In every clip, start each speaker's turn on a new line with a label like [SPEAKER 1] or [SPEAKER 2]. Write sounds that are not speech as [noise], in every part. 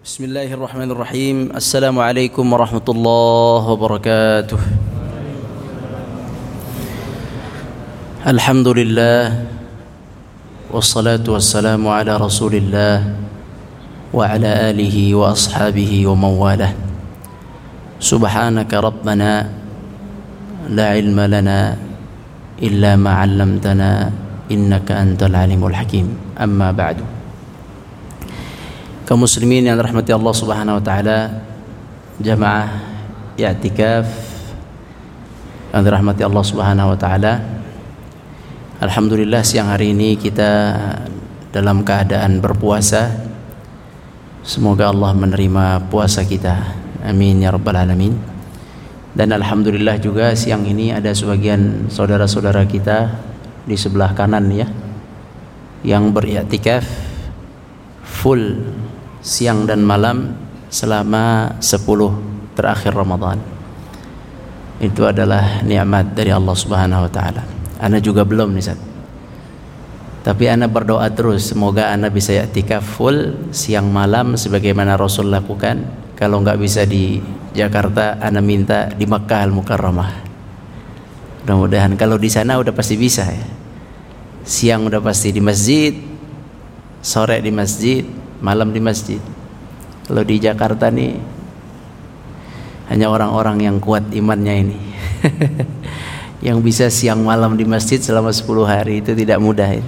[SPEAKER 1] بسم الله الرحمن الرحيم السلام عليكم ورحمة الله وبركاته الحمد لله والصلاة والسلام على رسول الله وعلى آله وأصحابه ومن والاه سبحانك ربنا لا علم لنا إلا ما علمتنا إنك أنت العليم الحكيم أما بعد kaum muslimin yang dirahmati Allah Subhanahu wa taala jamaah i'tikaf yang dirahmati Allah Subhanahu wa taala. Alhamdulillah siang hari ini kita dalam keadaan berpuasa. Semoga Allah menerima puasa kita. Amin ya rabbal alamin. Dan alhamdulillah juga siang ini ada sebagian saudara-saudara kita di sebelah kanan ya yang beriktikaf full siang dan malam selama 10 terakhir Ramadan. Itu adalah nikmat dari Allah Subhanahu wa taala. Ana juga belum nih, Sat. Tapi ana berdoa terus semoga ana bisa i'tikaf full siang malam sebagaimana Rasul lakukan. Kalau nggak bisa di Jakarta, ana minta di Makkah Al-Mukarramah. Mudah-mudahan kalau di sana udah pasti bisa ya. Siang udah pasti di masjid, sore di masjid, malam di masjid. Kalau di Jakarta nih hanya orang-orang yang kuat imannya ini. [laughs] yang bisa siang malam di masjid selama 10 hari itu tidak mudah ya.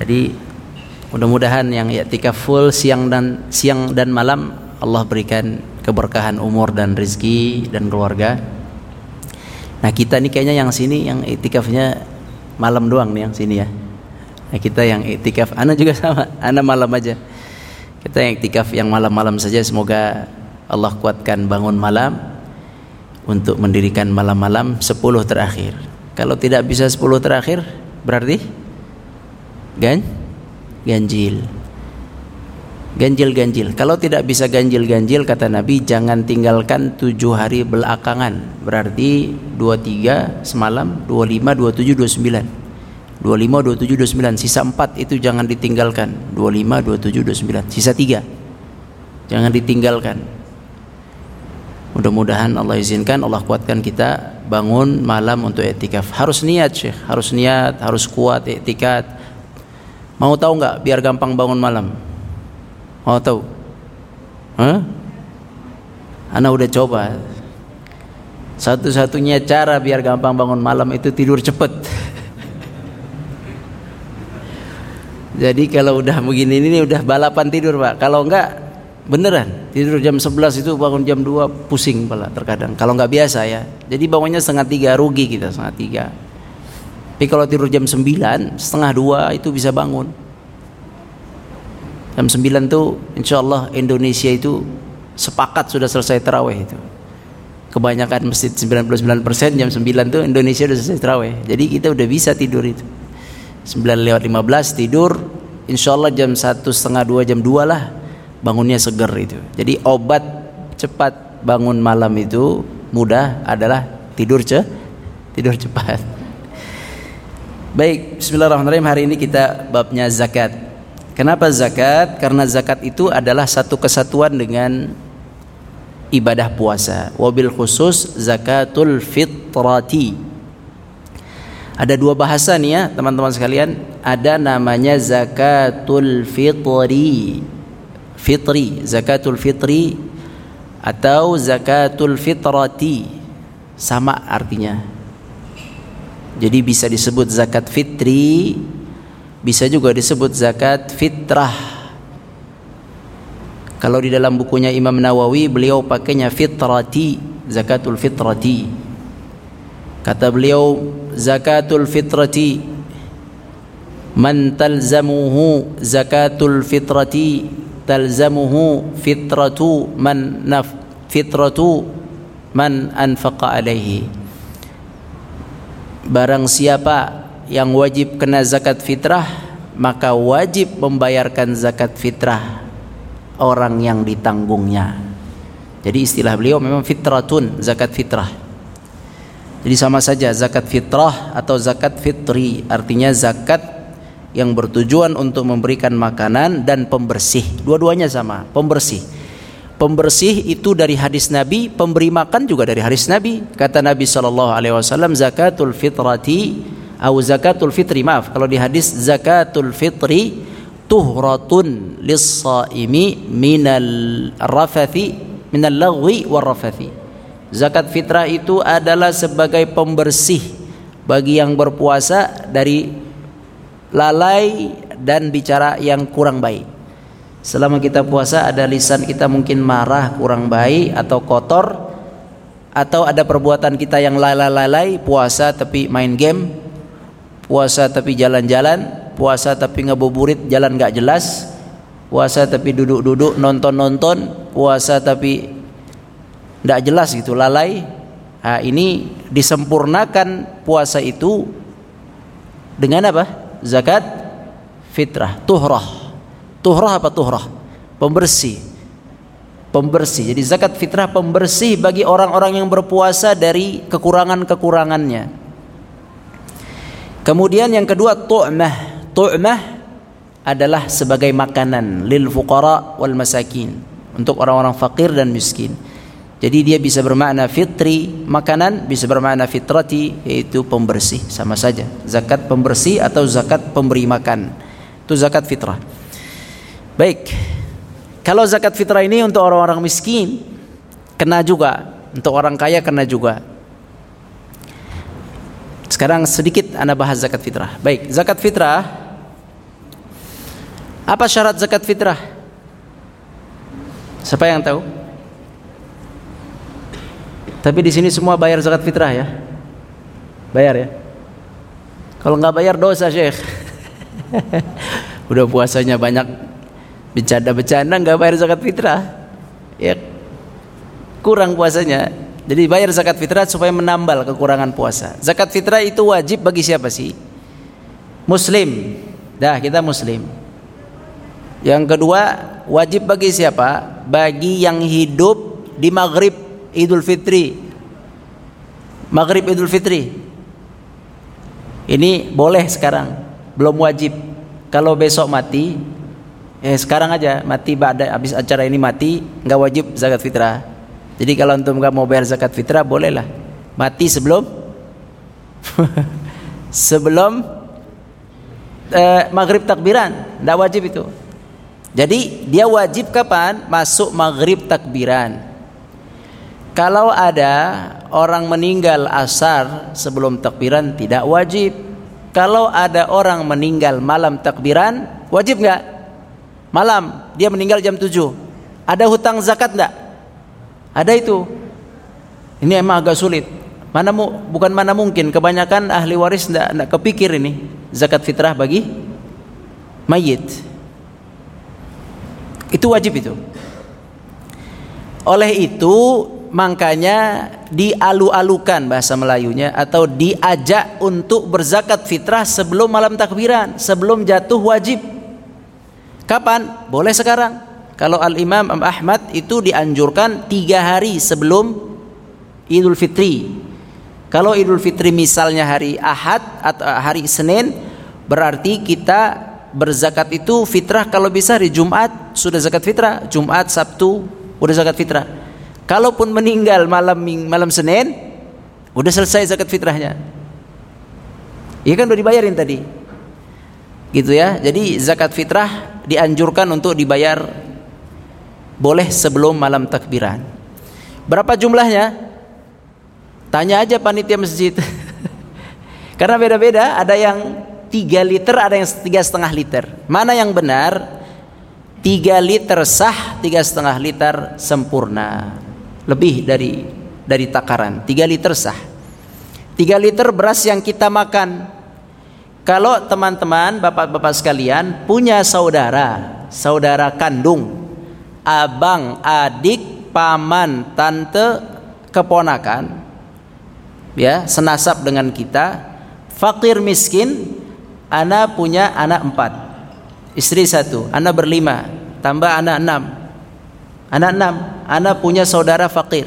[SPEAKER 1] Jadi mudah-mudahan yang i'tikaf full siang dan siang dan malam Allah berikan keberkahan umur dan rezeki dan keluarga. Nah, kita nih kayaknya yang sini yang i'tikafnya malam doang nih yang sini ya. Nah, kita yang iktikaf, Ana juga sama, Ana malam aja. Kita yang iktikaf yang malam-malam saja semoga Allah kuatkan bangun malam untuk mendirikan malam-malam 10 terakhir. Kalau tidak bisa 10 terakhir berarti gan ganjil. Ganjil-ganjil. Kalau tidak bisa ganjil-ganjil kata Nabi jangan tinggalkan tujuh hari belakangan. Berarti 23 semalam, 25, 27, 29. 25, 27, 29 Sisa 4 itu jangan ditinggalkan. 25, 27, 29 Sisa 3 Jangan ditinggalkan. Mudah-mudahan Allah izinkan Allah kuatkan kita Bangun malam untuk etikaf Harus niat Syekh. Harus niat, harus kuat etikat Mau tahu nggak biar gampang bangun malam? Mau tahu? Hah? Ana udah coba. Satu-satunya cara biar gampang bangun malam itu tidur cepet Jadi kalau udah begini ini udah balapan tidur pak. Kalau enggak beneran tidur jam 11 itu bangun jam 2 pusing pala terkadang. Kalau enggak biasa ya. Jadi bangunnya setengah tiga rugi kita setengah tiga. Tapi kalau tidur jam 9 setengah dua itu bisa bangun. Jam 9 tuh insya Allah Indonesia itu sepakat sudah selesai terawih itu. Kebanyakan masjid 99% jam 9 tuh Indonesia sudah selesai terawih. Jadi kita udah bisa tidur itu. 9 lewat 15 tidur. Insya Allah jam satu setengah dua jam dua lah bangunnya seger itu. Jadi obat cepat bangun malam itu mudah adalah tidur ce tidur cepat. [laughs] Baik Bismillahirrahmanirrahim. Hari ini kita babnya zakat. Kenapa zakat? Karena zakat itu adalah satu kesatuan dengan ibadah puasa. Wabil khusus zakatul fitrati ada dua bahasa nih ya teman-teman sekalian. Ada namanya zakatul fitri. Fitri, zakatul fitri atau zakatul fitrati. Sama artinya. Jadi bisa disebut zakat fitri, bisa juga disebut zakat fitrah. Kalau di dalam bukunya Imam Nawawi beliau pakainya fitrati, zakatul fitrati. Kata beliau zakatul fitrati. Man talzamuhu zakatul fitrati talzamuhu fitratu man naf fitratu man anfaqa alaihi. Barang siapa yang wajib kena zakat fitrah maka wajib membayarkan zakat fitrah orang yang ditanggungnya. Jadi istilah beliau memang fitratun zakat fitrah jadi sama saja zakat fitrah atau zakat fitri artinya zakat yang bertujuan untuk memberikan makanan dan pembersih. Dua-duanya sama, pembersih. Pembersih itu dari hadis Nabi, pemberi makan juga dari hadis Nabi. Kata Nabi sallallahu alaihi wasallam zakatul fitrati atau zakatul fitri maaf kalau di hadis zakatul fitri tuhratun lis-saimi minal rafathi minal lagwi war rafathi. Zakat fitrah itu adalah sebagai pembersih bagi yang berpuasa dari lalai dan bicara yang kurang baik. Selama kita puasa ada lisan kita mungkin marah, kurang baik atau kotor atau ada perbuatan kita yang lalai-lalai puasa tapi main game, puasa tapi jalan-jalan, puasa tapi ngabuburit jalan gak jelas, puasa tapi duduk-duduk nonton-nonton, puasa tapi gak jelas gitu lalai. Nah, ini disempurnakan puasa itu dengan apa? Zakat fitrah, tuhrah Tuhrah apa tuhrah? Pembersih. Pembersih. Jadi zakat fitrah pembersih bagi orang-orang yang berpuasa dari kekurangan-kekurangannya. Kemudian yang kedua tu'mah. Tu'mah adalah sebagai makanan lil fuqara wal masakin untuk orang-orang fakir dan miskin. Jadi dia bisa bermakna fitri makanan, bisa bermakna fitrati yaitu pembersih sama saja. Zakat pembersih atau zakat pemberi makan. Itu zakat fitrah. Baik. Kalau zakat fitrah ini untuk orang-orang miskin kena juga, untuk orang kaya kena juga. Sekarang sedikit Anda bahas zakat fitrah. Baik, zakat fitrah apa syarat zakat fitrah? Siapa yang tahu? Tapi di sini semua bayar zakat fitrah ya. Bayar ya. Kalau nggak bayar dosa, Syekh. [laughs] Udah puasanya banyak bercanda-bercanda nggak bayar zakat fitrah. Ya kurang puasanya. Jadi bayar zakat fitrah supaya menambal kekurangan puasa. Zakat fitrah itu wajib bagi siapa sih? Muslim. Dah kita muslim. Yang kedua wajib bagi siapa? Bagi yang hidup di maghrib idul fitri maghrib idul fitri ini boleh sekarang belum wajib kalau besok mati Eh sekarang aja mati pada habis acara ini mati nggak wajib zakat fitrah. Jadi kalau antum nggak mau bayar zakat fitrah bolehlah mati sebelum [laughs] sebelum eh, maghrib takbiran, nggak wajib itu. Jadi dia wajib kapan? Masuk maghrib takbiran. Kalau ada orang meninggal asar sebelum takbiran tidak wajib. Kalau ada orang meninggal malam takbiran wajib nggak? malam dia meninggal jam 7 ada hutang zakat enggak ada itu. Ini emang agak sulit. Mana mu, bukan mana mungkin kebanyakan ahli waris enggak, enggak kepikir ini. Zakat fitrah bagi mayit. Itu wajib itu. Oleh itu makanya dialu-alukan bahasa Melayunya atau diajak untuk berzakat fitrah sebelum malam takbiran sebelum jatuh wajib Kapan? Boleh sekarang. Kalau Al Imam Ahmad itu dianjurkan tiga hari sebelum Idul Fitri. Kalau Idul Fitri misalnya hari Ahad atau hari Senin, berarti kita berzakat itu fitrah kalau bisa hari Jumat sudah zakat fitrah, Jumat, Sabtu udah zakat fitrah. Kalaupun meninggal malam malam Senin, udah selesai zakat fitrahnya. Iya kan udah dibayarin tadi. Gitu ya. Jadi zakat fitrah dianjurkan untuk dibayar boleh sebelum malam takbiran. Berapa jumlahnya? Tanya aja panitia masjid. [laughs] Karena beda-beda ada yang tiga liter ada yang tiga setengah liter. Mana yang benar? Tiga liter sah tiga setengah liter sempurna lebih dari dari takaran. Tiga liter sah. Tiga liter beras yang kita makan. Kalau teman-teman, bapak-bapak sekalian punya saudara, saudara kandung, abang, adik, paman, tante, keponakan, ya, senasab dengan kita, fakir miskin, ana punya anak empat, istri satu, anak berlima, tambah anak enam, anak enam, anak punya saudara fakir,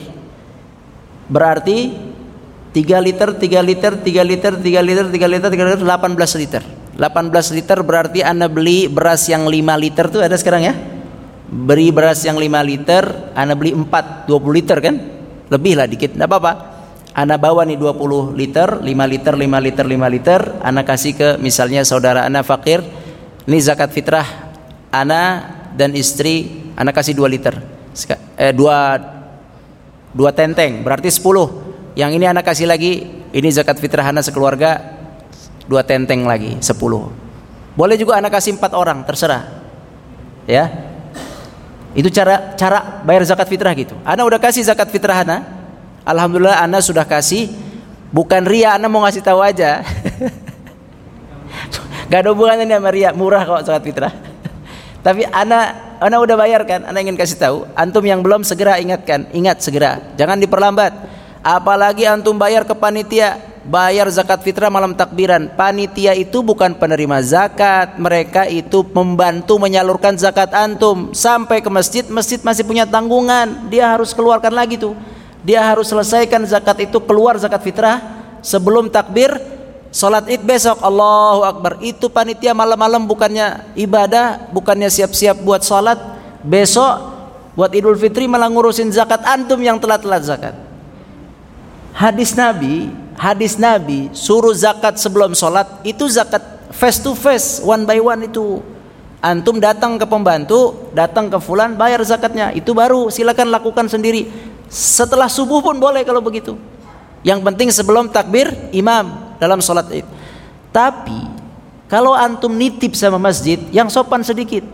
[SPEAKER 1] berarti 3 liter, 3 liter, 3 liter, 3 liter, 3 liter, 3 liter, 18 liter. 18 liter berarti Anda beli beras yang 5 liter tuh ada sekarang ya? Beri beras yang 5 liter, Anda beli 4, 20 liter kan? Lebih lah dikit, enggak apa-apa. Anda bawa nih 20 liter, 5 liter, 5 liter, 5 liter, Anda kasih ke misalnya saudara Anda fakir, ini zakat fitrah Anda dan istri, Anda kasih 2 liter. Eh, 2 2 tenteng, berarti 10. Yang ini Anda kasih lagi, ini zakat fitrah Anda sekeluarga, 2 tenteng lagi, 10. Boleh juga Anda kasih 4 orang, terserah. Ya. Itu cara cara bayar zakat fitrah gitu. Anda udah kasih zakat fitrah Anda, Alhamdulillah Anda sudah kasih bukan ria Anda mau ngasih tahu aja. [laughs] Gak ada hubungannya sama ria, murah kok zakat fitrah. [laughs] Tapi Anda Anda udah bayar kan? Anda ingin kasih tahu. Antum yang belum segera ingatkan, ingat segera. Jangan diperlambat. Apalagi antum bayar ke panitia, bayar zakat fitrah malam takbiran. Panitia itu bukan penerima zakat, mereka itu membantu menyalurkan zakat antum sampai ke masjid, masjid masih punya tanggungan, dia harus keluarkan lagi tuh dia harus selesaikan zakat itu keluar zakat fitrah sebelum takbir salat id besok Allahu Akbar. Itu panitia malam-malam bukannya ibadah bukannya siap-siap buat salat. Besok buat Idul Fitri malah ngurusin zakat antum yang telat-telat zakat. Hadis Nabi hadis Nabi suruh zakat sebelum salat itu zakat face to face one by one itu. Antum datang ke pembantu datang ke fulan bayar zakatnya. Itu baru silakan lakukan sendiri. Setelah subuh pun boleh kalau begitu. Yang penting sebelum takbir imam dalam sholat id. Tapi kalau antum nitip sama masjid yang sopan sedikit.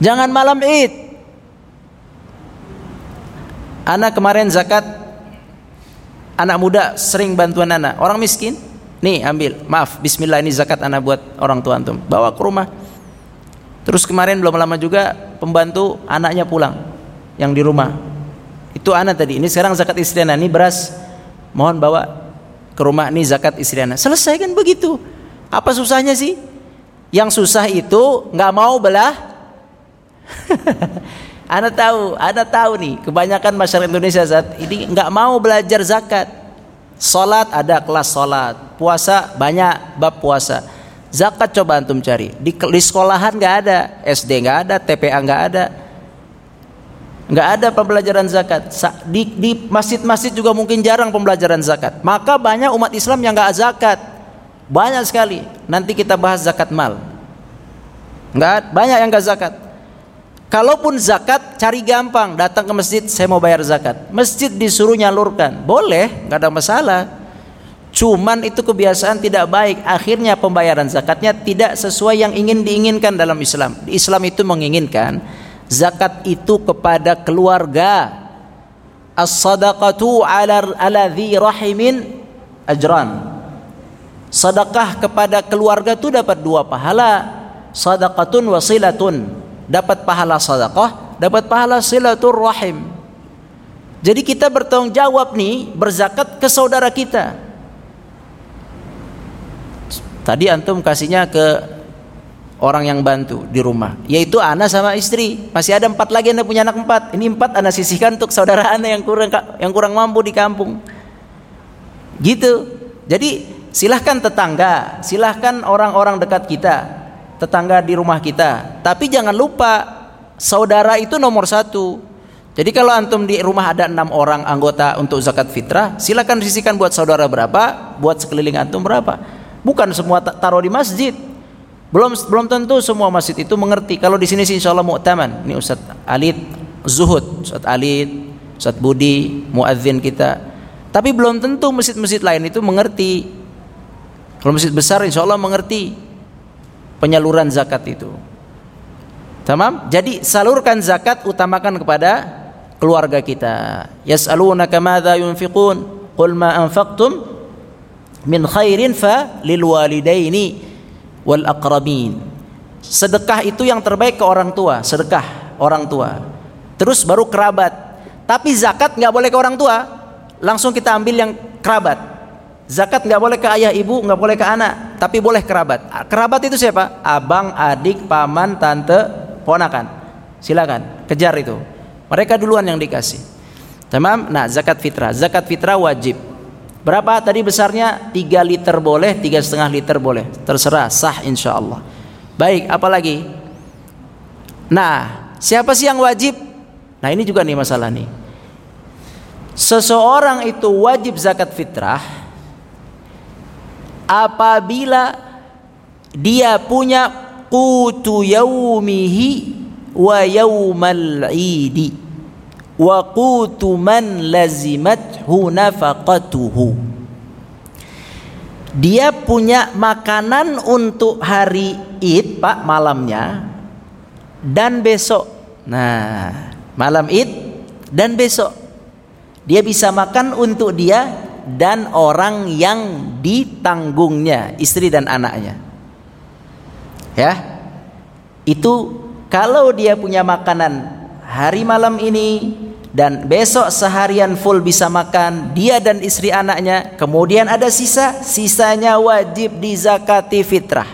[SPEAKER 1] Jangan malam id. Anak kemarin zakat anak muda sering bantuan anak. Orang miskin, nih ambil. Maaf, bismillah ini zakat anak buat orang tua antum. Bawa ke rumah. Terus kemarin belum lama juga pembantu anaknya pulang yang di rumah. Itu anak tadi. Ini sekarang zakat istri anak. Ini beras. Mohon bawa ke rumah ini zakat istri anak. Selesai kan begitu. Apa susahnya sih? Yang susah itu nggak mau belah. [laughs] Anda tahu, Anda tahu nih, kebanyakan masyarakat Indonesia saat ini nggak mau belajar zakat. Salat ada kelas salat, puasa banyak bab puasa. Zakat coba antum cari. Di, di sekolahan nggak ada, SD nggak ada, TPA nggak ada nggak ada pembelajaran zakat. Di, di masjid-masjid juga mungkin jarang pembelajaran zakat. Maka banyak umat Islam yang nggak zakat. Banyak sekali. Nanti kita bahas zakat mal. Nggak banyak yang nggak zakat. Kalaupun zakat cari gampang. Datang ke masjid saya mau bayar zakat. Masjid disuruh nyalurkan. Boleh nggak ada masalah. Cuman itu kebiasaan tidak baik. Akhirnya pembayaran zakatnya tidak sesuai yang ingin diinginkan dalam Islam. Islam itu menginginkan zakat itu kepada keluarga. As-sadaqatu ala ala rahimin ajran. Sedekah kepada keluarga itu dapat dua pahala. Sadaqatun wasilatun. Dapat pahala sedekah dapat pahala silatur rahim. Jadi kita bertanggung jawab nih berzakat ke saudara kita. Tadi antum kasihnya ke orang yang bantu di rumah yaitu anak sama istri. Masih ada empat lagi anda punya anak empat. Ini empat anda sisihkan untuk saudara anda yang kurang yang kurang mampu di kampung. Gitu. Jadi silahkan tetangga silahkan orang-orang dekat kita tetangga di rumah kita. Tapi jangan lupa saudara itu nomor satu. Jadi kalau antum di rumah ada enam orang anggota untuk zakat fitrah silahkan sisihkan buat saudara berapa buat sekeliling antum berapa. Bukan semua taruh di masjid belum belum tentu semua masjid itu mengerti. Kalau di sini sih insya Allah mu'taman. Ini Ustaz Alid Zuhud, Ustaz Alid, Ustaz Budi, muadzin kita. Tapi belum tentu masjid-masjid lain itu mengerti. Kalau masjid besar insya Allah mengerti penyaluran zakat itu. Tamam? Jadi salurkan zakat utamakan kepada keluarga kita. Yas'alunaka madza yunfiqun? Qul ma anfaqtum min khairin fa lil walidaini wal aqrabin. Sedekah itu yang terbaik ke orang tua, sedekah orang tua. Terus baru kerabat. Tapi zakat nggak boleh ke orang tua, langsung kita ambil yang kerabat. Zakat nggak boleh ke ayah ibu, nggak boleh ke anak, tapi boleh kerabat. Kerabat itu siapa? Abang, adik, paman, tante, ponakan. Silakan, kejar itu. Mereka duluan yang dikasih. Tamam? Nah, zakat fitrah. Zakat fitrah wajib. Berapa tadi besarnya? 3 liter boleh, tiga setengah liter boleh. Terserah, sah insya Allah. Baik, apalagi? Nah, siapa sih yang wajib? Nah ini juga nih masalah nih. Seseorang itu wajib zakat fitrah apabila dia punya qutu yaumihi wa yaumal idi wa qutu man lazimathu dia punya makanan untuk hari Id Pak malamnya dan besok. Nah malam Id dan besok. Dia bisa makan untuk dia dan orang yang ditanggungnya istri dan anaknya. Ya? Itu kalau dia punya makanan hari malam ini dan besok seharian full bisa makan dia dan istri anaknya. Kemudian ada sisa sisanya wajib dizakati fitrah.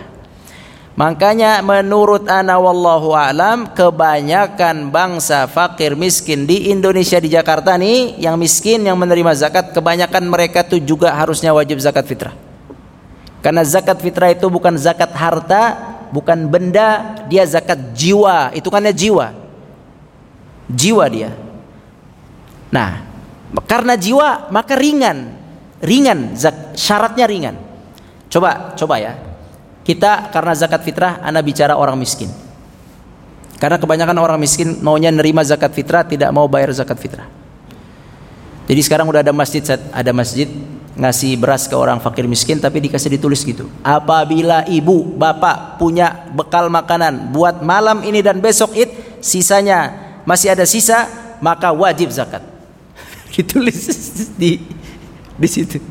[SPEAKER 1] Makanya menurut ana wallahu alam kebanyakan bangsa fakir miskin di Indonesia di Jakarta nih yang miskin yang menerima zakat kebanyakan mereka tuh juga harusnya wajib zakat fitrah. Karena zakat fitrah itu bukan zakat harta bukan benda dia zakat jiwa. Itu karena jiwa. Jiwa dia Nah, karena jiwa maka ringan, ringan syaratnya ringan. Coba, coba ya. Kita karena zakat fitrah, anda bicara orang miskin. Karena kebanyakan orang miskin maunya nerima zakat fitrah, tidak mau bayar zakat fitrah. Jadi sekarang udah ada masjid, ada masjid ngasih beras ke orang fakir miskin tapi dikasih ditulis gitu. Apabila ibu, bapak punya bekal makanan buat malam ini dan besok id, sisanya masih ada sisa, maka wajib zakat ditulis [laughs] di di situ.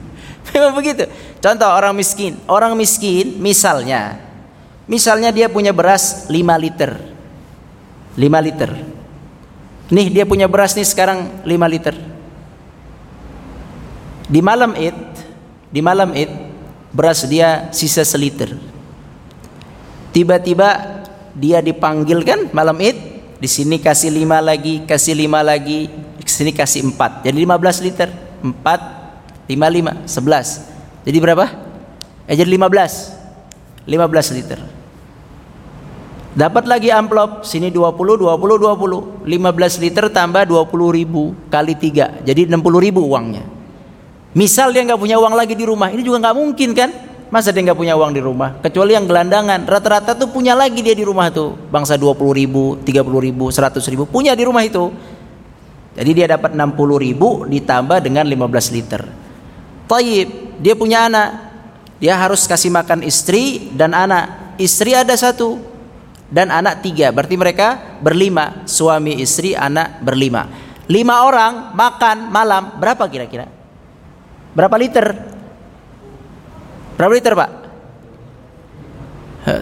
[SPEAKER 1] Memang begitu. Contoh orang miskin, orang miskin misalnya misalnya dia punya beras 5 liter. 5 liter. Nih dia punya beras nih sekarang 5 liter. Di malam Id, di malam Id beras dia sisa seliter. Tiba-tiba dia dipanggil kan malam Id, di sini kasih lima lagi, kasih lima lagi, sini kasih 4 jadi 15 liter. 4 5 5 11 jadi berapa? Eh jadi 15 15 liter. Dapat lagi amplop. Sini 20 20 20 15 liter tambah 20 ribu kali 3 jadi 60 ribu uangnya. Misal dia nggak punya uang lagi di rumah. Ini juga nggak mungkin kan? Masa dia nggak punya uang di rumah? Kecuali yang gelandangan. Rata-rata tuh punya lagi dia di rumah tuh. Bangsa 20 ribu 30 ribu 100 ribu. Punya di rumah itu jadi dia dapat 60 ribu ditambah dengan 15 liter. Taib, dia punya anak. Dia harus kasih makan istri dan anak. Istri ada satu dan anak tiga. Berarti mereka berlima. Suami, istri, anak berlima. Lima orang makan malam berapa kira-kira? Berapa liter? Berapa liter pak?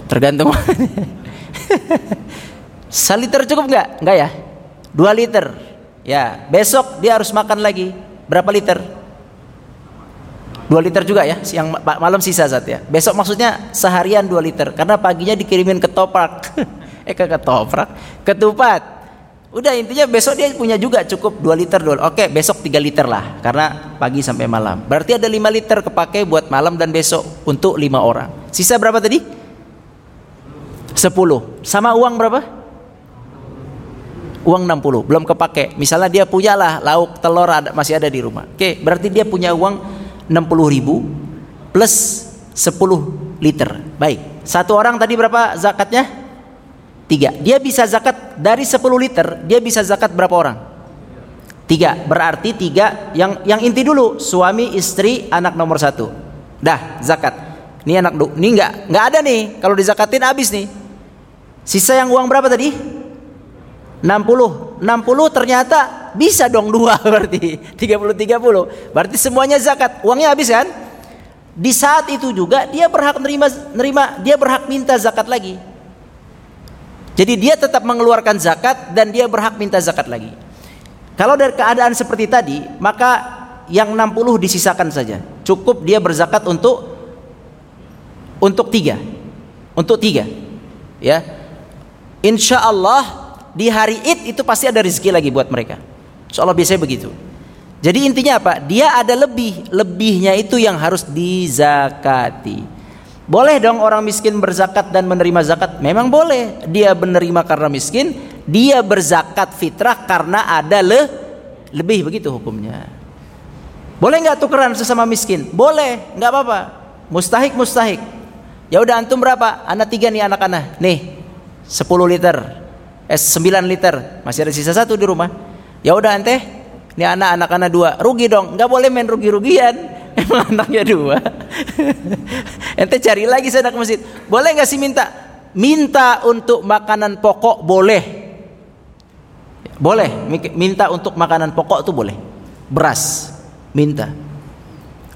[SPEAKER 1] Tergantung. [laughs] Saliter cukup nggak? Nggak ya? Dua liter. Ya, besok dia harus makan lagi berapa liter? Dua liter juga ya, siang malam sisa saat ya. Besok maksudnya seharian dua liter karena paginya dikirimin ke toprak. [laughs] eh ke ketoprak, ketupat. Udah intinya besok dia punya juga cukup 2 liter dulu. Oke, besok 3 liter lah karena pagi sampai malam. Berarti ada 5 liter kepake buat malam dan besok untuk 5 orang. Sisa berapa tadi? 10. Sama uang berapa? Uang 60 belum kepake. Misalnya dia punya lah lauk telur ada, masih ada di rumah. Oke berarti dia punya uang 60 ribu plus 10 liter. Baik. Satu orang tadi berapa zakatnya? Tiga. Dia bisa zakat dari 10 liter dia bisa zakat berapa orang? Tiga. Berarti tiga yang yang inti dulu suami istri anak nomor satu. Dah zakat. Ini anak ini nggak nggak ada nih. Kalau dizakatin habis nih. Sisa yang uang berapa tadi 60 60 ternyata bisa dong dua [laughs] berarti 30 30 berarti semuanya zakat. Uangnya habis kan? Di saat itu juga dia berhak nerima nerima dia berhak minta zakat lagi. Jadi dia tetap mengeluarkan zakat dan dia berhak minta zakat lagi. Kalau dari keadaan seperti tadi maka yang 60 disisakan saja. Cukup dia berzakat untuk untuk tiga. Untuk tiga. Ya. Insya Allah di hari Id itu pasti ada rezeki lagi buat mereka. Allah biasanya begitu. Jadi intinya apa? Dia ada lebih, lebihnya itu yang harus dizakati. Boleh dong orang miskin berzakat dan menerima zakat? Memang boleh. Dia menerima karena miskin, dia berzakat fitrah karena ada le lebih begitu hukumnya. Boleh nggak tukeran sesama miskin? Boleh, nggak apa-apa. Mustahik mustahik. Ya udah antum berapa? Anak tiga nih anak-anak. Nih, 10 liter. Eh 9 liter. Masih ada sisa satu di rumah. Ya udah ente ini anak anak anak dua, rugi dong. Nggak boleh main rugi-rugian. [laughs] Emang anaknya dua. [laughs] Ente cari lagi sana ke masjid. Boleh nggak sih minta? Minta untuk makanan pokok boleh. Boleh. Minta untuk makanan pokok tuh boleh. Beras. Minta.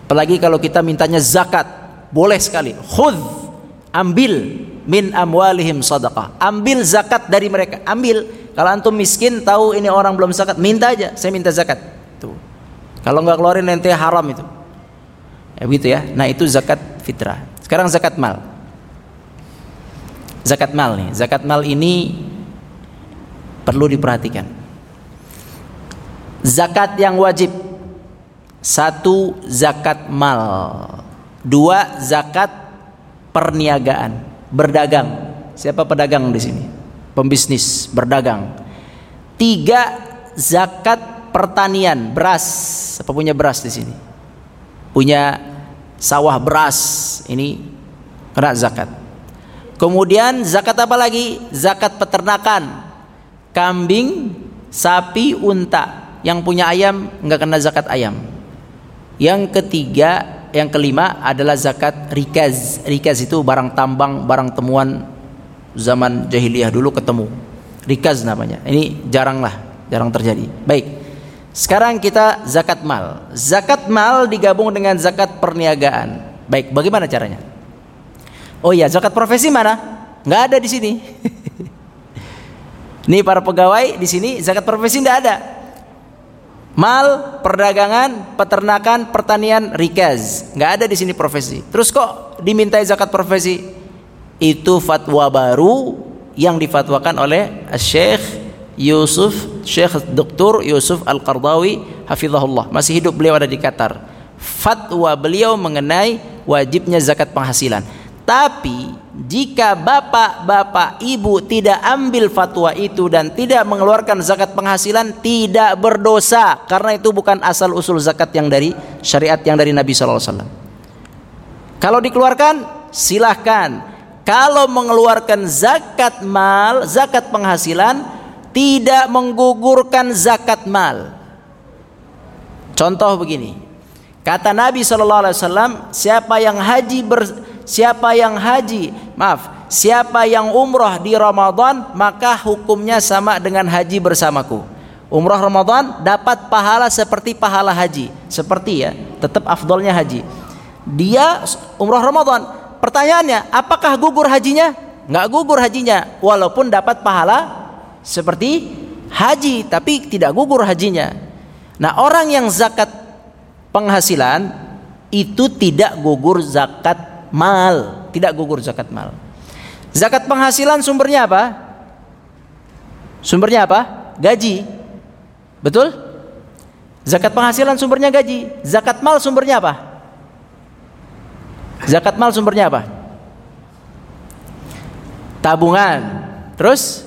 [SPEAKER 1] Apalagi kalau kita mintanya zakat. Boleh sekali. Khud. Ambil min amwalihim sadaqah. Ambil zakat dari mereka. Ambil kalau antum miskin tahu ini orang belum zakat, minta aja, saya minta zakat. Tuh. Kalau nggak keluarin nanti haram itu. Ya begitu ya. Nah, itu zakat fitrah. Sekarang zakat mal. Zakat mal nih. Zakat mal ini perlu diperhatikan. Zakat yang wajib. Satu zakat mal. Dua zakat perniagaan, berdagang. Siapa pedagang di sini? pembisnis, berdagang. Tiga zakat pertanian, beras. Apa punya beras di sini? Punya sawah beras, ini kena zakat. Kemudian zakat apa lagi? Zakat peternakan. Kambing, sapi, unta. Yang punya ayam nggak kena zakat ayam. Yang ketiga, yang kelima adalah zakat rikaz. Rikaz itu barang tambang, barang temuan zaman jahiliyah dulu ketemu. Rikaz namanya. Ini jarang lah, jarang terjadi. Baik. Sekarang kita zakat mal. Zakat mal digabung dengan zakat perniagaan. Baik, bagaimana caranya? Oh iya, zakat profesi mana? Nggak ada di sini. [laughs] Ini para pegawai di sini zakat profesi tidak ada. Mal, perdagangan, peternakan, pertanian, rikaz. Nggak ada di sini profesi. Terus kok dimintai zakat profesi? itu fatwa baru yang difatwakan oleh Syekh Yusuf Syekh Dr. Yusuf Al-Qardawi hafizahullah masih hidup beliau ada di Qatar fatwa beliau mengenai wajibnya zakat penghasilan tapi jika bapak-bapak ibu tidak ambil fatwa itu dan tidak mengeluarkan zakat penghasilan tidak berdosa karena itu bukan asal usul zakat yang dari syariat yang dari Nabi wasallam. Kalau dikeluarkan silahkan kalau mengeluarkan zakat mal, zakat penghasilan tidak menggugurkan zakat mal. Contoh begini. Kata Nabi wasallam, siapa yang haji ber, siapa yang haji, maaf, siapa yang umrah di Ramadan, maka hukumnya sama dengan haji bersamaku. Umrah Ramadan dapat pahala seperti pahala haji, seperti ya, tetap afdolnya haji. Dia umrah Ramadan Pertanyaannya, apakah gugur hajinya? Nggak gugur hajinya, walaupun dapat pahala seperti haji, tapi tidak gugur hajinya. Nah, orang yang zakat penghasilan itu tidak gugur zakat mal, tidak gugur zakat mal. Zakat penghasilan sumbernya apa? Sumbernya apa? Gaji. Betul? Zakat penghasilan sumbernya gaji. Zakat mal sumbernya apa? Zakat mal sumbernya apa? Tabungan. Terus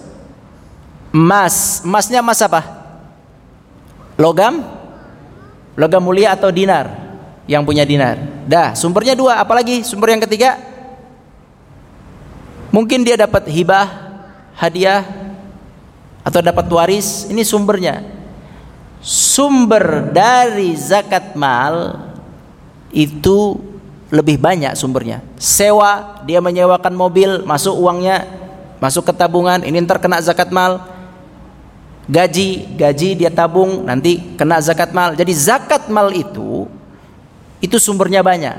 [SPEAKER 1] emas. Emasnya emas apa? Logam? Logam mulia atau dinar? Yang punya dinar. Dah, sumbernya dua. Apalagi sumber yang ketiga? Mungkin dia dapat hibah, hadiah, atau dapat waris. Ini sumbernya. Sumber dari zakat mal itu lebih banyak sumbernya. Sewa, dia menyewakan mobil, masuk uangnya, masuk ke tabungan, ini ntar kena zakat mal. Gaji, gaji dia tabung, nanti kena zakat mal. Jadi zakat mal itu itu sumbernya banyak.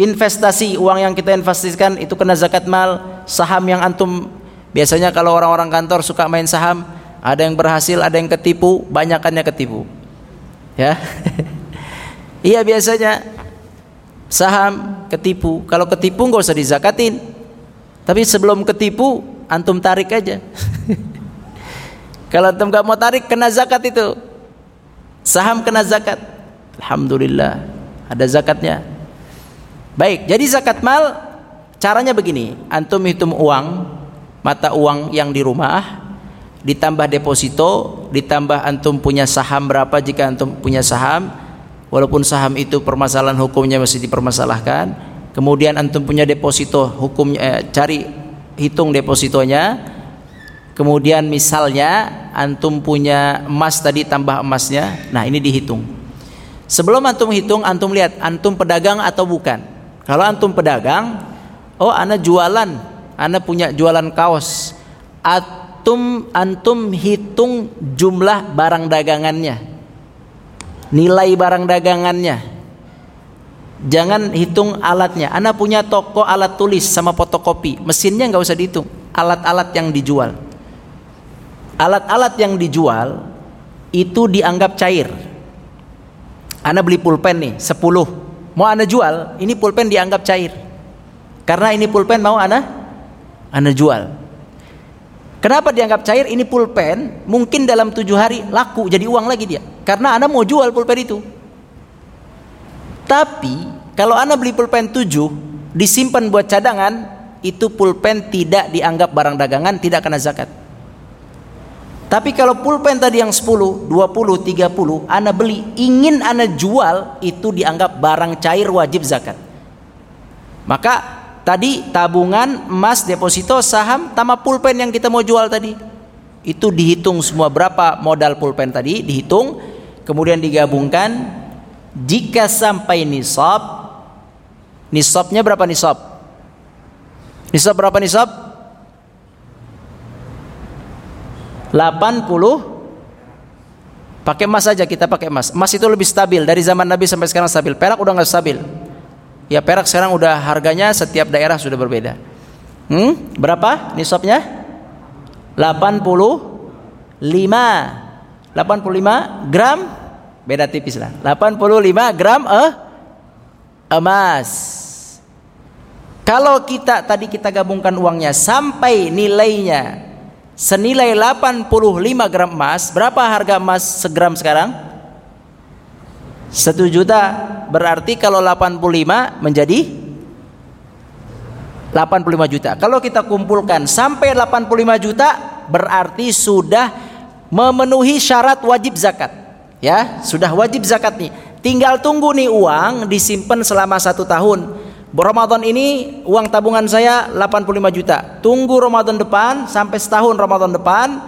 [SPEAKER 1] Investasi uang yang kita investasikan itu kena zakat mal. Saham yang antum biasanya kalau orang-orang kantor suka main saham, ada yang berhasil, ada yang ketipu, banyakannya ketipu. Ya. [laughs] iya biasanya saham ketipu kalau ketipu nggak usah dizakatin tapi sebelum ketipu antum tarik aja [laughs] kalau antum nggak mau tarik kena zakat itu Saham kena zakat. Alhamdulillah, ada zakatnya. Baik, jadi zakat mal caranya begini. Antum hitung uang, mata uang yang di rumah, ditambah deposito, ditambah antum punya saham berapa jika antum punya saham, walaupun saham itu permasalahan hukumnya masih dipermasalahkan, kemudian antum punya deposito, hukumnya eh, cari hitung depositonya, kemudian misalnya antum punya emas tadi tambah emasnya, nah ini dihitung. Sebelum antum hitung, antum lihat antum pedagang atau bukan. Kalau antum pedagang, oh ana jualan, ana punya jualan kaos. Antum antum hitung jumlah barang dagangannya. Nilai barang dagangannya. Jangan hitung alatnya. Ana punya toko alat tulis sama fotokopi. Mesinnya nggak usah dihitung. Alat-alat yang dijual alat-alat yang dijual itu dianggap cair. Anda beli pulpen nih 10. Mau Anda jual, ini pulpen dianggap cair. Karena ini pulpen mau Anda Anda jual. Kenapa dianggap cair? Ini pulpen mungkin dalam tujuh hari laku jadi uang lagi dia. Karena Anda mau jual pulpen itu. Tapi kalau Anda beli pulpen tujuh disimpan buat cadangan, itu pulpen tidak dianggap barang dagangan, tidak kena zakat. Tapi kalau pulpen tadi yang 10, 20, 30 Anda beli, ingin Anda jual Itu dianggap barang cair wajib zakat Maka tadi tabungan, emas, deposito, saham Tambah pulpen yang kita mau jual tadi Itu dihitung semua berapa modal pulpen tadi Dihitung Kemudian digabungkan Jika sampai nisab Nisabnya berapa nisab? Nisab berapa nisab? 80 pakai emas saja kita pakai emas. Emas itu lebih stabil dari zaman Nabi sampai sekarang stabil. Perak udah nggak stabil. Ya perak sekarang udah harganya setiap daerah sudah berbeda. Hmm? Berapa nisabnya? 85 85 gram beda tipis lah 85 gram eh emas kalau kita tadi kita gabungkan uangnya sampai nilainya senilai 85 gram emas, berapa harga emas segram sekarang? 1 juta. Berarti kalau 85 menjadi 85 juta. Kalau kita kumpulkan sampai 85 juta berarti sudah memenuhi syarat wajib zakat. Ya, sudah wajib zakat nih. Tinggal tunggu nih uang disimpan selama satu tahun Ramadan ini uang tabungan saya 85 juta. Tunggu Ramadan depan sampai setahun Ramadan depan.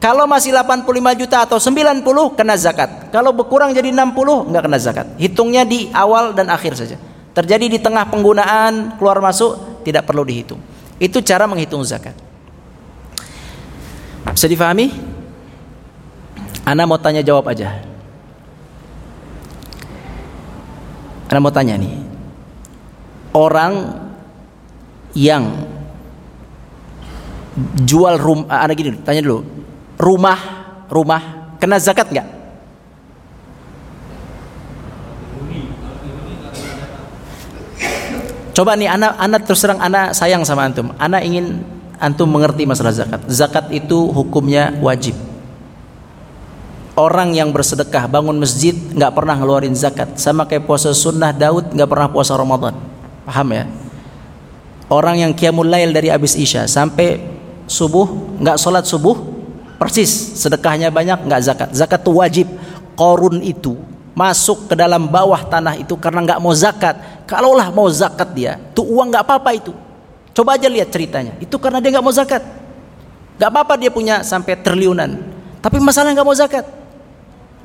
[SPEAKER 1] Kalau masih 85 juta atau 90 kena zakat. Kalau berkurang jadi 60 enggak kena zakat. Hitungnya di awal dan akhir saja. Terjadi di tengah penggunaan keluar masuk tidak perlu dihitung. Itu cara menghitung zakat. Bisa difahami? Ana mau tanya jawab aja. Ana mau tanya nih orang yang jual rumah ada gini tanya dulu. Rumah rumah kena zakat nggak? Coba nih anak anak terus terang anak sayang sama antum. Anak ingin antum mengerti masalah zakat. Zakat itu hukumnya wajib. Orang yang bersedekah bangun masjid nggak pernah ngeluarin zakat. Sama kayak puasa sunnah Daud nggak pernah puasa Ramadan Paham ya? Orang yang qiyamul lail dari abis isya sampai subuh nggak sholat subuh persis. Sedekahnya banyak nggak zakat. Zakat itu wajib. Korun itu masuk ke dalam bawah tanah itu karena nggak mau zakat. Kalaulah mau zakat dia tuh uang nggak apa-apa itu. Coba aja lihat ceritanya. Itu karena dia nggak mau zakat. Nggak apa-apa dia punya sampai triliunan. Tapi masalah nggak mau zakat.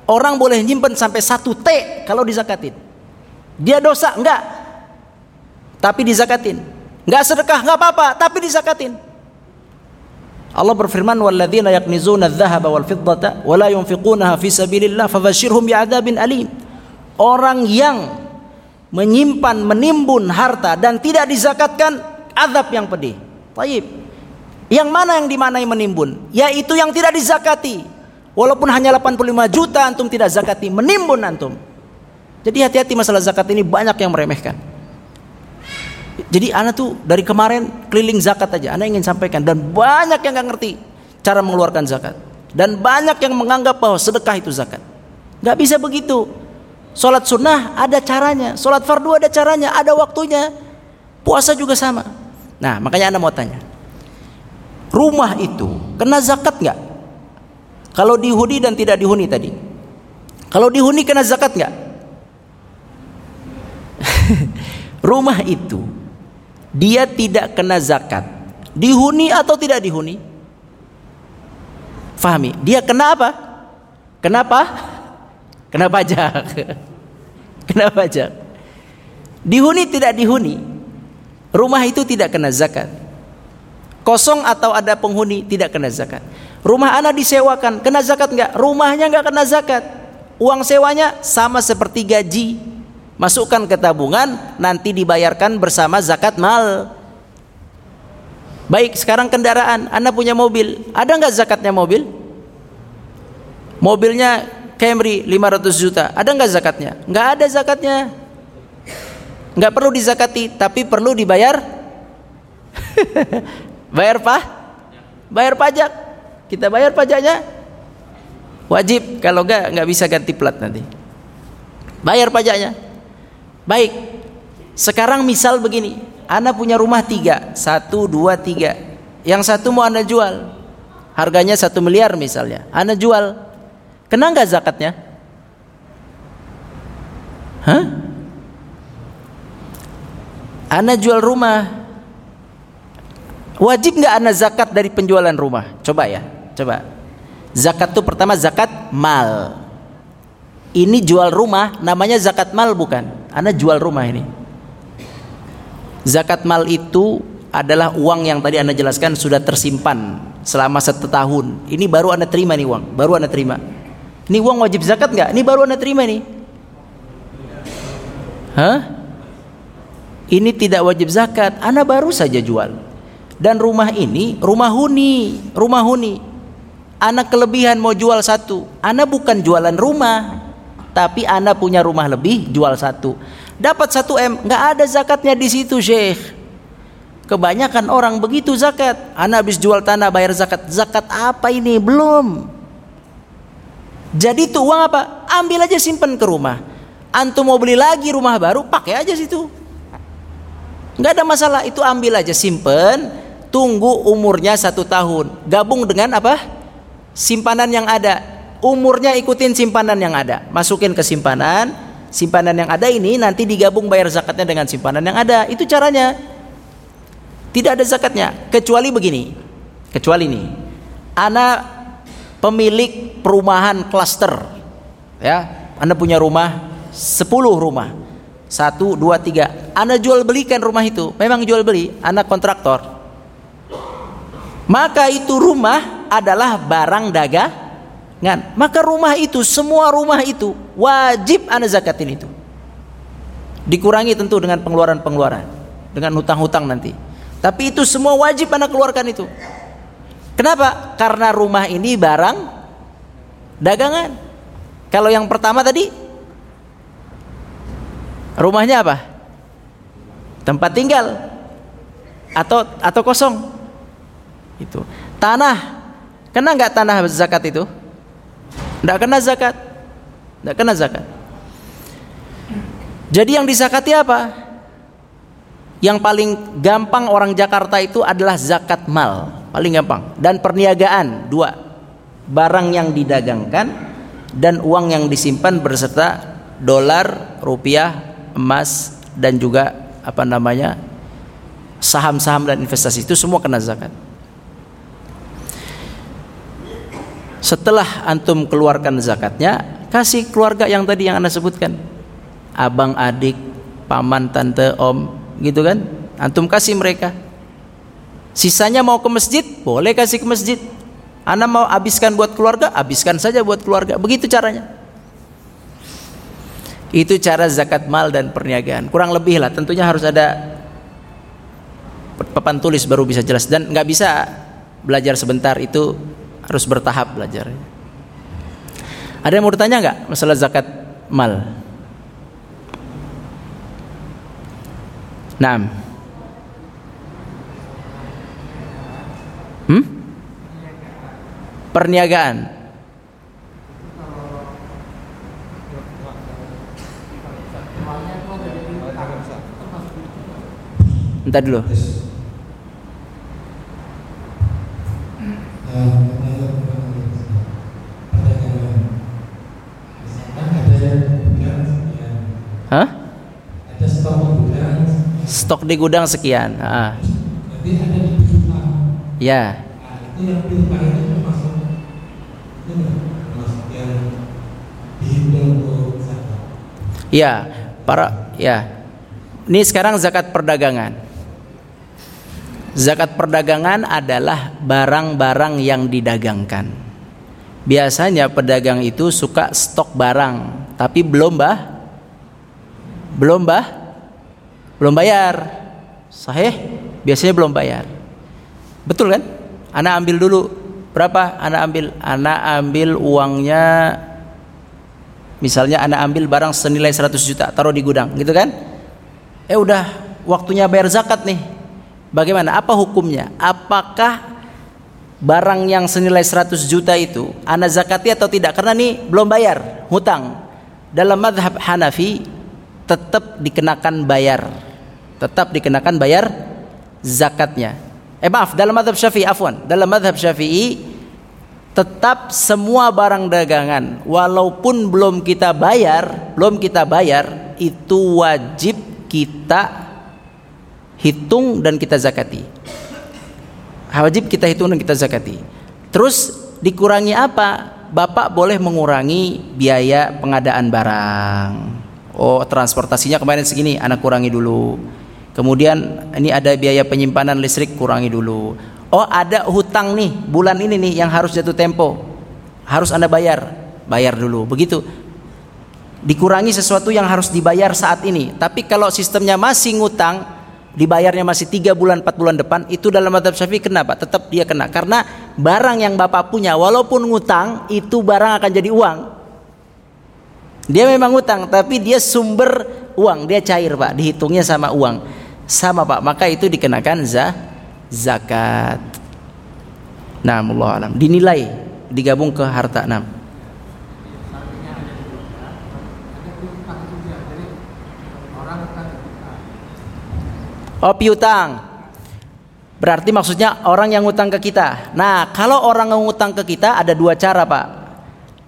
[SPEAKER 1] Orang boleh nyimpen sampai satu T kalau dizakatin. Dia dosa? Enggak tapi dizakatin. Enggak sedekah enggak apa-apa, tapi dizakatin. Allah berfirman walladzina yaknizuna adh-dhahaba wal fiddata wa la yunfiqunaha fi sabilillah fabashshirhum bi'adzabin alim. Orang yang menyimpan menimbun harta dan tidak dizakatkan azab yang pedih. Taib. Yang mana yang dimanai menimbun? Yaitu yang tidak dizakati. Walaupun hanya 85 juta antum tidak zakati, menimbun antum. Jadi hati-hati masalah zakat ini banyak yang meremehkan. Jadi anak tuh dari kemarin keliling zakat aja, anak ingin sampaikan dan banyak yang nggak ngerti cara mengeluarkan zakat dan banyak yang menganggap bahwa sedekah itu zakat. Nggak bisa begitu. Sholat sunnah ada caranya, sholat fardu ada caranya, ada waktunya. Puasa juga sama. Nah, makanya anda mau tanya, rumah itu kena zakat nggak? Kalau dihuni dan tidak dihuni tadi, kalau dihuni kena zakat nggak? [laughs] rumah itu dia tidak kena zakat, dihuni atau tidak dihuni? Fahami? Dia kena apa? Kenapa? [laughs] Kena pajak. [laughs] Kena pajak. Dihuni tidak dihuni. Rumah itu tidak kena zakat. Kosong atau ada penghuni tidak kena zakat. Rumah anak disewakan, kena zakat enggak? Rumahnya enggak kena zakat. Uang sewanya sama seperti gaji. Masukkan ke tabungan, nanti dibayarkan bersama zakat mal. Baik, sekarang kendaraan, Anda punya mobil, ada enggak zakatnya mobil? Mobilnya Camry 500 juta, ada nggak zakatnya? Nggak ada zakatnya. Nggak perlu dizakati, tapi perlu dibayar. [laughs] bayar apa? Bayar pajak. Kita bayar pajaknya. Wajib, kalau nggak nggak bisa ganti plat nanti. Bayar pajaknya. Baik. Sekarang misal begini, Anda punya rumah tiga, satu, dua, tiga. Yang satu mau Anda jual, harganya satu miliar misalnya. Anda jual, Kena nggak zakatnya? Hah? Ana jual rumah. Wajib nggak ana zakat dari penjualan rumah? Coba ya, coba. Zakat itu pertama zakat mal. Ini jual rumah namanya zakat mal bukan? Ana jual rumah ini. Zakat mal itu adalah uang yang tadi Anda jelaskan sudah tersimpan selama satu tahun. Ini baru Anda terima nih uang, baru Anda terima. Ini uang wajib zakat nggak? Ini baru anda terima nih. Hah? Ini tidak wajib zakat. Anda baru saja jual. Dan rumah ini rumah huni, rumah huni. Anak kelebihan mau jual satu. Anda bukan jualan rumah, tapi Anda punya rumah lebih, jual satu. Dapat satu m, nggak ada zakatnya di situ, Syekh. Kebanyakan orang begitu zakat. Anak habis jual tanah bayar zakat. Zakat apa ini? Belum. Jadi itu uang apa? Ambil aja simpen ke rumah. Antum mau beli lagi rumah baru, pakai aja situ. Nggak ada masalah, itu ambil aja simpen. Tunggu umurnya satu tahun. Gabung dengan apa? Simpanan yang ada. Umurnya ikutin simpanan yang ada. Masukin ke simpanan. Simpanan yang ada ini nanti digabung bayar zakatnya dengan simpanan yang ada. Itu caranya. Tidak ada zakatnya. Kecuali begini. Kecuali ini. Anak pemilik perumahan klaster ya anda punya rumah 10 rumah satu dua tiga anda jual belikan rumah itu memang jual beli anda kontraktor maka itu rumah adalah barang dagangan maka rumah itu semua rumah itu wajib anda zakatin itu dikurangi tentu dengan pengeluaran-pengeluaran dengan hutang-hutang nanti tapi itu semua wajib anda keluarkan itu Kenapa? Karena rumah ini barang dagangan. Kalau yang pertama tadi rumahnya apa? Tempat tinggal atau atau kosong. Itu. Tanah. Kena nggak tanah zakat itu? Nggak kena zakat. Nggak kena zakat. Jadi yang disakati apa? Yang paling gampang orang Jakarta itu adalah zakat mal paling gampang dan perniagaan dua barang yang didagangkan dan uang yang disimpan berserta dolar rupiah emas dan juga apa namanya saham-saham dan investasi itu semua kena zakat setelah antum keluarkan zakatnya kasih keluarga yang tadi yang anda sebutkan abang adik paman tante om gitu kan antum kasih mereka Sisanya mau ke masjid, boleh kasih ke masjid. Anda mau habiskan buat keluarga, habiskan saja buat keluarga. Begitu caranya. Itu cara zakat mal dan perniagaan. Kurang lebih lah, tentunya harus ada papan tulis baru bisa jelas dan nggak bisa belajar sebentar itu harus bertahap belajar. Ada yang mau ditanya nggak masalah zakat mal? Nah, Hmm? Perniagaan. Entar dulu. Stok di gudang sekian. Ah. Ya. Nah. Ya, para ya. Ini sekarang zakat perdagangan. Zakat perdagangan adalah barang-barang yang didagangkan. Biasanya pedagang itu suka stok barang, tapi belum bah belum bah belum bayar. Sahih? Biasanya belum bayar. Betul kan? Anak ambil dulu. Berapa? Anak ambil anak ambil uangnya misalnya anak ambil barang senilai 100 juta taruh di gudang gitu kan? Eh udah waktunya bayar zakat nih. Bagaimana? Apa hukumnya? Apakah barang yang senilai 100 juta itu anak zakati atau tidak? Karena nih belum bayar hutang. Dalam madhab Hanafi tetap dikenakan bayar. Tetap dikenakan bayar zakatnya. Eh maaf dalam madhab syafi'i afwan dalam madhab syafi'i tetap semua barang dagangan walaupun belum kita bayar belum kita bayar itu wajib kita hitung dan kita zakati. Wajib kita hitung dan kita zakati. Terus dikurangi apa? Bapak boleh mengurangi biaya pengadaan barang oh transportasinya kemarin segini anak kurangi dulu. Kemudian ini ada biaya penyimpanan listrik kurangi dulu. Oh ada hutang nih bulan ini nih yang harus jatuh tempo. Harus anda bayar. Bayar dulu begitu. Dikurangi sesuatu yang harus dibayar saat ini. Tapi kalau sistemnya masih ngutang dibayarnya masih tiga bulan empat bulan depan itu dalam madhab syafi'i kenapa tetap dia kena. Karena barang yang bapak punya walaupun ngutang itu barang akan jadi uang dia memang utang tapi dia sumber uang, dia cair Pak, dihitungnya sama uang. Sama Pak, maka itu dikenakan za zakat. Nah, Allah alam. Dinilai digabung ke harta enam. Oh piutang Berarti maksudnya orang yang ngutang ke kita Nah kalau orang ngutang ke kita ada dua cara pak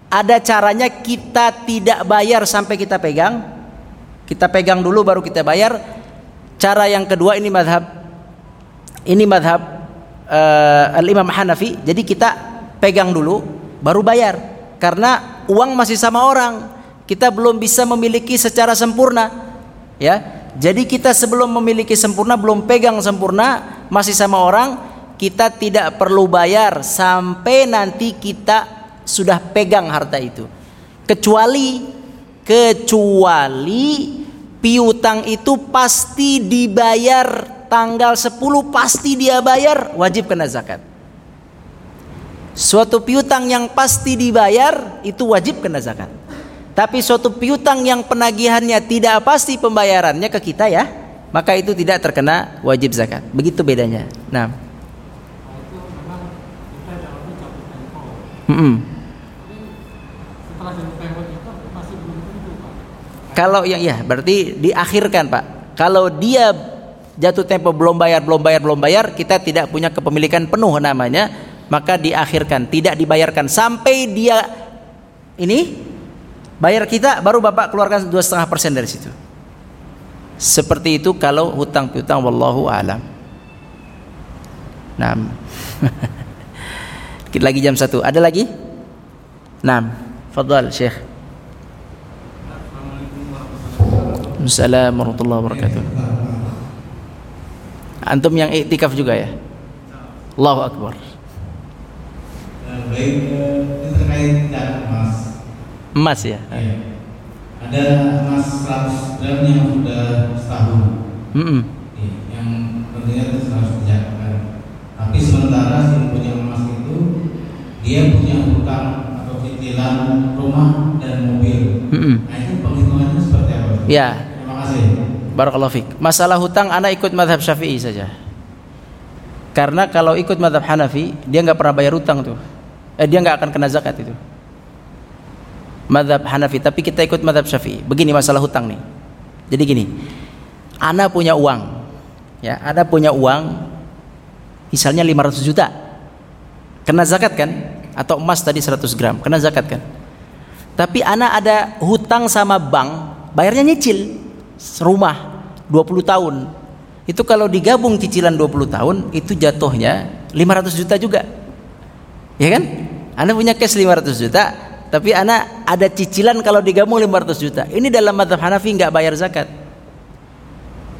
[SPEAKER 1] ada caranya kita tidak bayar sampai kita pegang. Kita pegang dulu baru kita bayar. Cara yang kedua ini madhab ini madhab uh, al Imam Hanafi. Jadi kita pegang dulu baru bayar karena uang masih sama orang. Kita belum bisa memiliki secara sempurna. Ya. Jadi kita sebelum memiliki sempurna belum pegang sempurna masih sama orang, kita tidak perlu bayar sampai nanti kita sudah pegang harta itu. Kecuali kecuali piutang itu pasti dibayar tanggal 10 pasti dia bayar wajib kena zakat. Suatu piutang yang pasti dibayar itu wajib kena zakat. Tapi suatu piutang yang penagihannya tidak pasti pembayarannya ke kita ya, maka itu tidak terkena wajib zakat. Begitu bedanya. Nah. Mm -mm. Kalau yang ya berarti diakhirkan Pak. Kalau dia jatuh tempo belum bayar, belum bayar, belum bayar, kita tidak punya kepemilikan penuh namanya, maka diakhirkan, tidak dibayarkan sampai dia ini bayar kita, baru bapak keluarkan dua setengah persen dari situ. Seperti itu kalau hutang piutang, wallahu alam. Nah, [laughs] lagi jam satu. Ada lagi? Nah, fadal Syekh. Waalaikumsalam warahmatullahi wabarakatuh. Antum yang iktikaf juga ya? Allahu Akbar.
[SPEAKER 2] Baik, terkait emas.
[SPEAKER 1] Emas ya?
[SPEAKER 2] ya. Ada emas 100 gram yang sudah setahun. Mm -mm. yang tentunya itu harus dijaga. Tapi sementara si punya emas itu dia punya hutang cicilan rumah dan mobil. Mm -mm. Nah itu penghitungannya seperti apa?
[SPEAKER 1] Ya, Barakallahu fiq. Masalah hutang anak ikut madhab syafi'i saja. Karena kalau ikut madhab Hanafi, dia nggak pernah bayar hutang tuh. Eh, dia nggak akan kena zakat itu. Madhab Hanafi, tapi kita ikut madhab Syafi'i. Begini masalah hutang nih. Jadi gini, Ana punya uang Ya, ada punya uang misalnya 500 juta. Kena zakat kan? Atau emas tadi 100 gram, kena zakat kan? Tapi anak ada hutang sama bank, bayarnya nyicil rumah 20 tahun. Itu kalau digabung cicilan 20 tahun, itu jatuhnya 500 juta juga. Ya kan? Anda punya cash 500 juta, tapi anak ada cicilan kalau digabung 500 juta. Ini dalam madhab Hanafi nggak bayar zakat.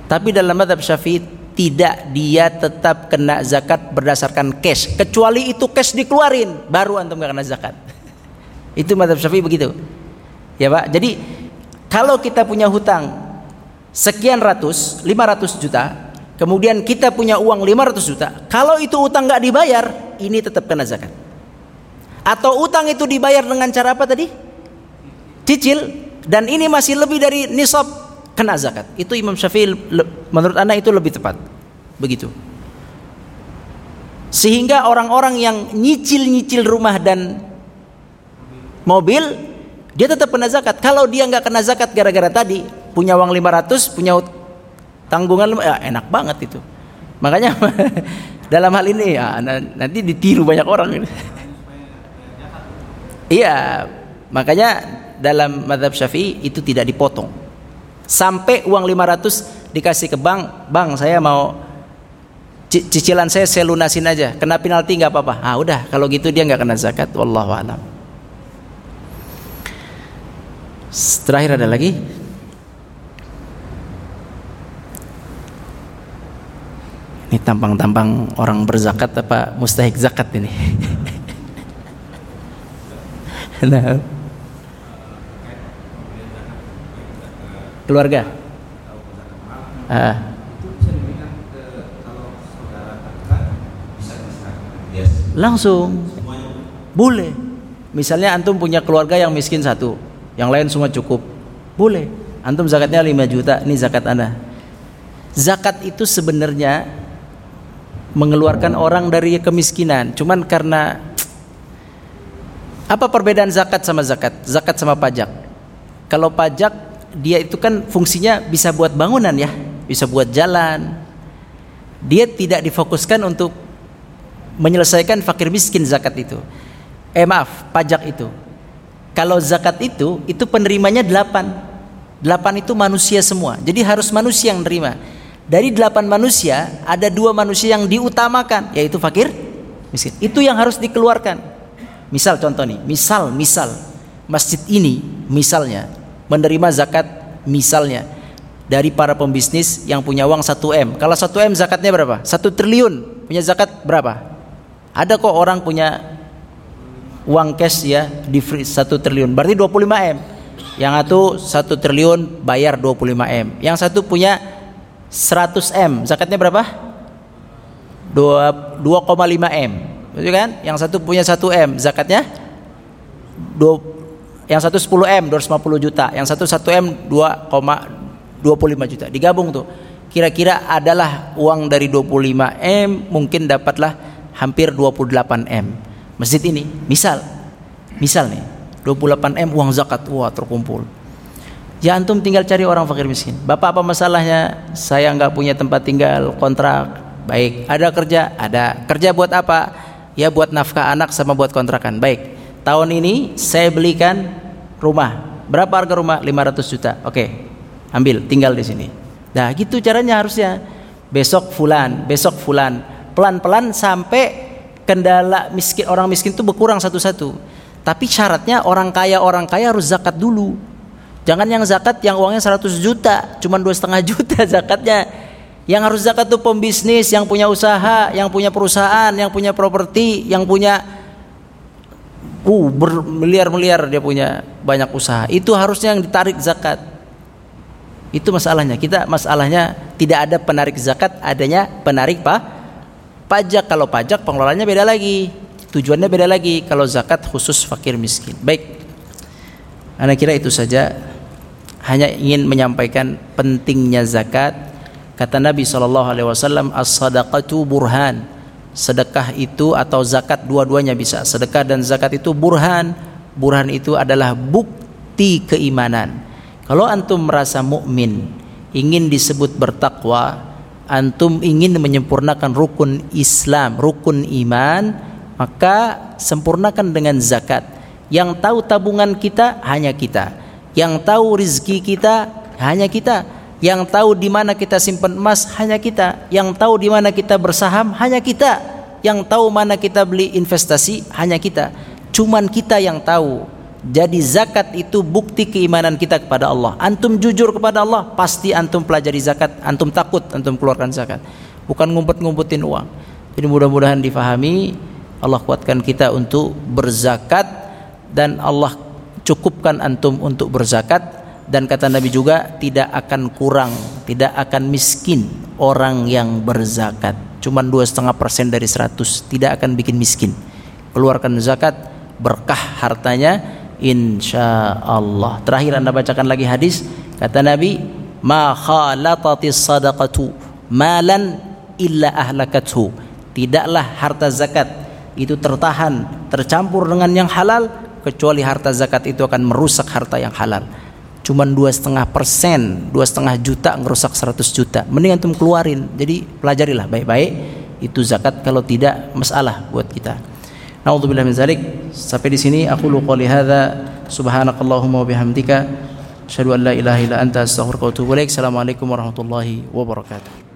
[SPEAKER 1] Tapi dalam madhab Syafi'i tidak dia tetap kena zakat berdasarkan cash. Kecuali itu cash dikeluarin baru antum kena zakat. [laughs] Itu madhab syafi'i begitu. Ya pak. Jadi kalau kita punya hutang sekian ratus 500 juta kemudian kita punya uang 500 juta kalau itu utang nggak dibayar ini tetap kena zakat. Atau utang itu dibayar dengan cara apa tadi? Cicil. Dan ini masih lebih dari nisab kena zakat. Itu Imam Syafi'i menurut anda itu lebih tepat. Begitu. Sehingga orang-orang yang nyicil-nyicil rumah dan mobil dia tetap kena zakat. Kalau dia nggak kena zakat gara-gara tadi punya uang 500 punya tanggungan ya enak banget itu. Makanya [laughs] dalam hal ini ya nanti ditiru banyak orang. [laughs] Iya makanya dalam madhab syafi'i itu tidak dipotong sampai uang 500 dikasih ke bank bang saya mau cicilan saya saya lunasin aja kena penalti nggak apa-apa ah udah kalau gitu dia nggak kena zakat wallahu alam Terakhir ada lagi? Ini tampang-tampang orang berzakat apa mustahik zakat ini? [laughs] nah. Keluarga. Ah. Langsung. Boleh. Misalnya antum punya keluarga yang miskin satu, yang lain semua cukup boleh antum zakatnya 5 juta ini zakat anda zakat itu sebenarnya mengeluarkan orang dari kemiskinan cuman karena apa perbedaan zakat sama zakat zakat sama pajak kalau pajak dia itu kan fungsinya bisa buat bangunan ya bisa buat jalan dia tidak difokuskan untuk menyelesaikan fakir miskin zakat itu eh maaf pajak itu kalau zakat itu, itu penerimanya delapan. Delapan itu manusia semua. Jadi harus manusia yang menerima. Dari delapan manusia, ada dua manusia yang diutamakan, yaitu fakir, miskin. Itu yang harus dikeluarkan. Misal contoh nih, misal, misal, masjid ini misalnya menerima zakat misalnya dari para pembisnis yang punya uang 1 M. Kalau 1 M zakatnya berapa? 1 triliun. Punya zakat berapa? Ada kok orang punya uang cash ya di free 1 triliun. Berarti 25 M. Yang satu 1 triliun bayar 25 M. Yang satu punya 100 M. Zakatnya berapa? 2,5 M. Betul kan? Yang satu punya 1 M. Zakatnya 2 yang satu 10 M 250 juta. Yang satu 1 M 2,25 juta. Digabung tuh. Kira-kira adalah uang dari 25 M mungkin dapatlah hampir 28 M. Masjid ini misal. Misal nih 28 M uang zakat. Wah terkumpul. Ya antum tinggal cari orang fakir miskin. Bapak apa masalahnya? Saya nggak punya tempat tinggal kontrak. Baik. Ada kerja? Ada. Kerja buat apa? Ya buat nafkah anak sama buat kontrakan. Baik tahun ini saya belikan rumah. Berapa harga rumah? 500 juta. Oke ambil tinggal di sini. Nah gitu caranya harusnya. Besok fulan besok fulan. Pelan-pelan sampai kendala miskin orang miskin itu berkurang satu-satu. Tapi syaratnya orang kaya orang kaya harus zakat dulu. Jangan yang zakat yang uangnya 100 juta, cuma dua setengah juta [laughs] zakatnya. Yang harus zakat tuh pembisnis, yang punya usaha, yang punya perusahaan, yang punya properti, yang punya uh bermiliar-miliar dia punya banyak usaha. Itu harusnya yang ditarik zakat. Itu masalahnya. Kita masalahnya tidak ada penarik zakat, adanya penarik pak Pajak kalau pajak pengelolaannya beda lagi, tujuannya beda lagi. Kalau zakat khusus fakir miskin. Baik, Anda kira itu saja. Hanya ingin menyampaikan pentingnya zakat. Kata Nabi Wasallam, as-sadaqatu burhan. Sedekah itu atau zakat dua-duanya bisa. Sedekah dan zakat itu burhan. Burhan itu adalah bukti keimanan. Kalau antum merasa mukmin, ingin disebut bertakwa, antum ingin menyempurnakan rukun Islam, rukun iman, maka sempurnakan dengan zakat. Yang tahu tabungan kita hanya kita. Yang tahu rizki kita hanya kita. Yang tahu di mana kita simpan emas hanya kita. Yang tahu di mana kita bersaham hanya kita. Yang tahu mana kita beli investasi hanya kita. Cuman kita yang tahu. Jadi zakat itu bukti keimanan kita kepada Allah. Antum jujur kepada Allah, pasti antum pelajari zakat. Antum takut antum keluarkan zakat. Bukan ngumpet-ngumpetin uang. Jadi mudah-mudahan difahami Allah kuatkan kita untuk berzakat dan Allah cukupkan antum untuk berzakat dan kata Nabi juga tidak akan kurang, tidak akan miskin orang yang berzakat. Cuman dua setengah persen dari seratus tidak akan bikin miskin. Keluarkan zakat berkah hartanya insya Allah. Terakhir anda bacakan lagi hadis kata Nabi, ma khalatatis sadaqatu malan illa ahlakathu. Tidaklah harta zakat itu tertahan tercampur dengan yang halal kecuali harta zakat itu akan merusak harta yang halal. Cuman dua setengah persen, dua setengah juta ngerusak seratus juta. Mending antum keluarin. Jadi pelajarilah baik-baik. Itu zakat kalau tidak masalah buat kita. Nauzubillah min zalik. Sampai di sini aku lu qouli hadza subhanakallahumma wa bihamdika asyhadu an la ilaha anta. Assalamualaikum warahmatullahi wabarakatuh.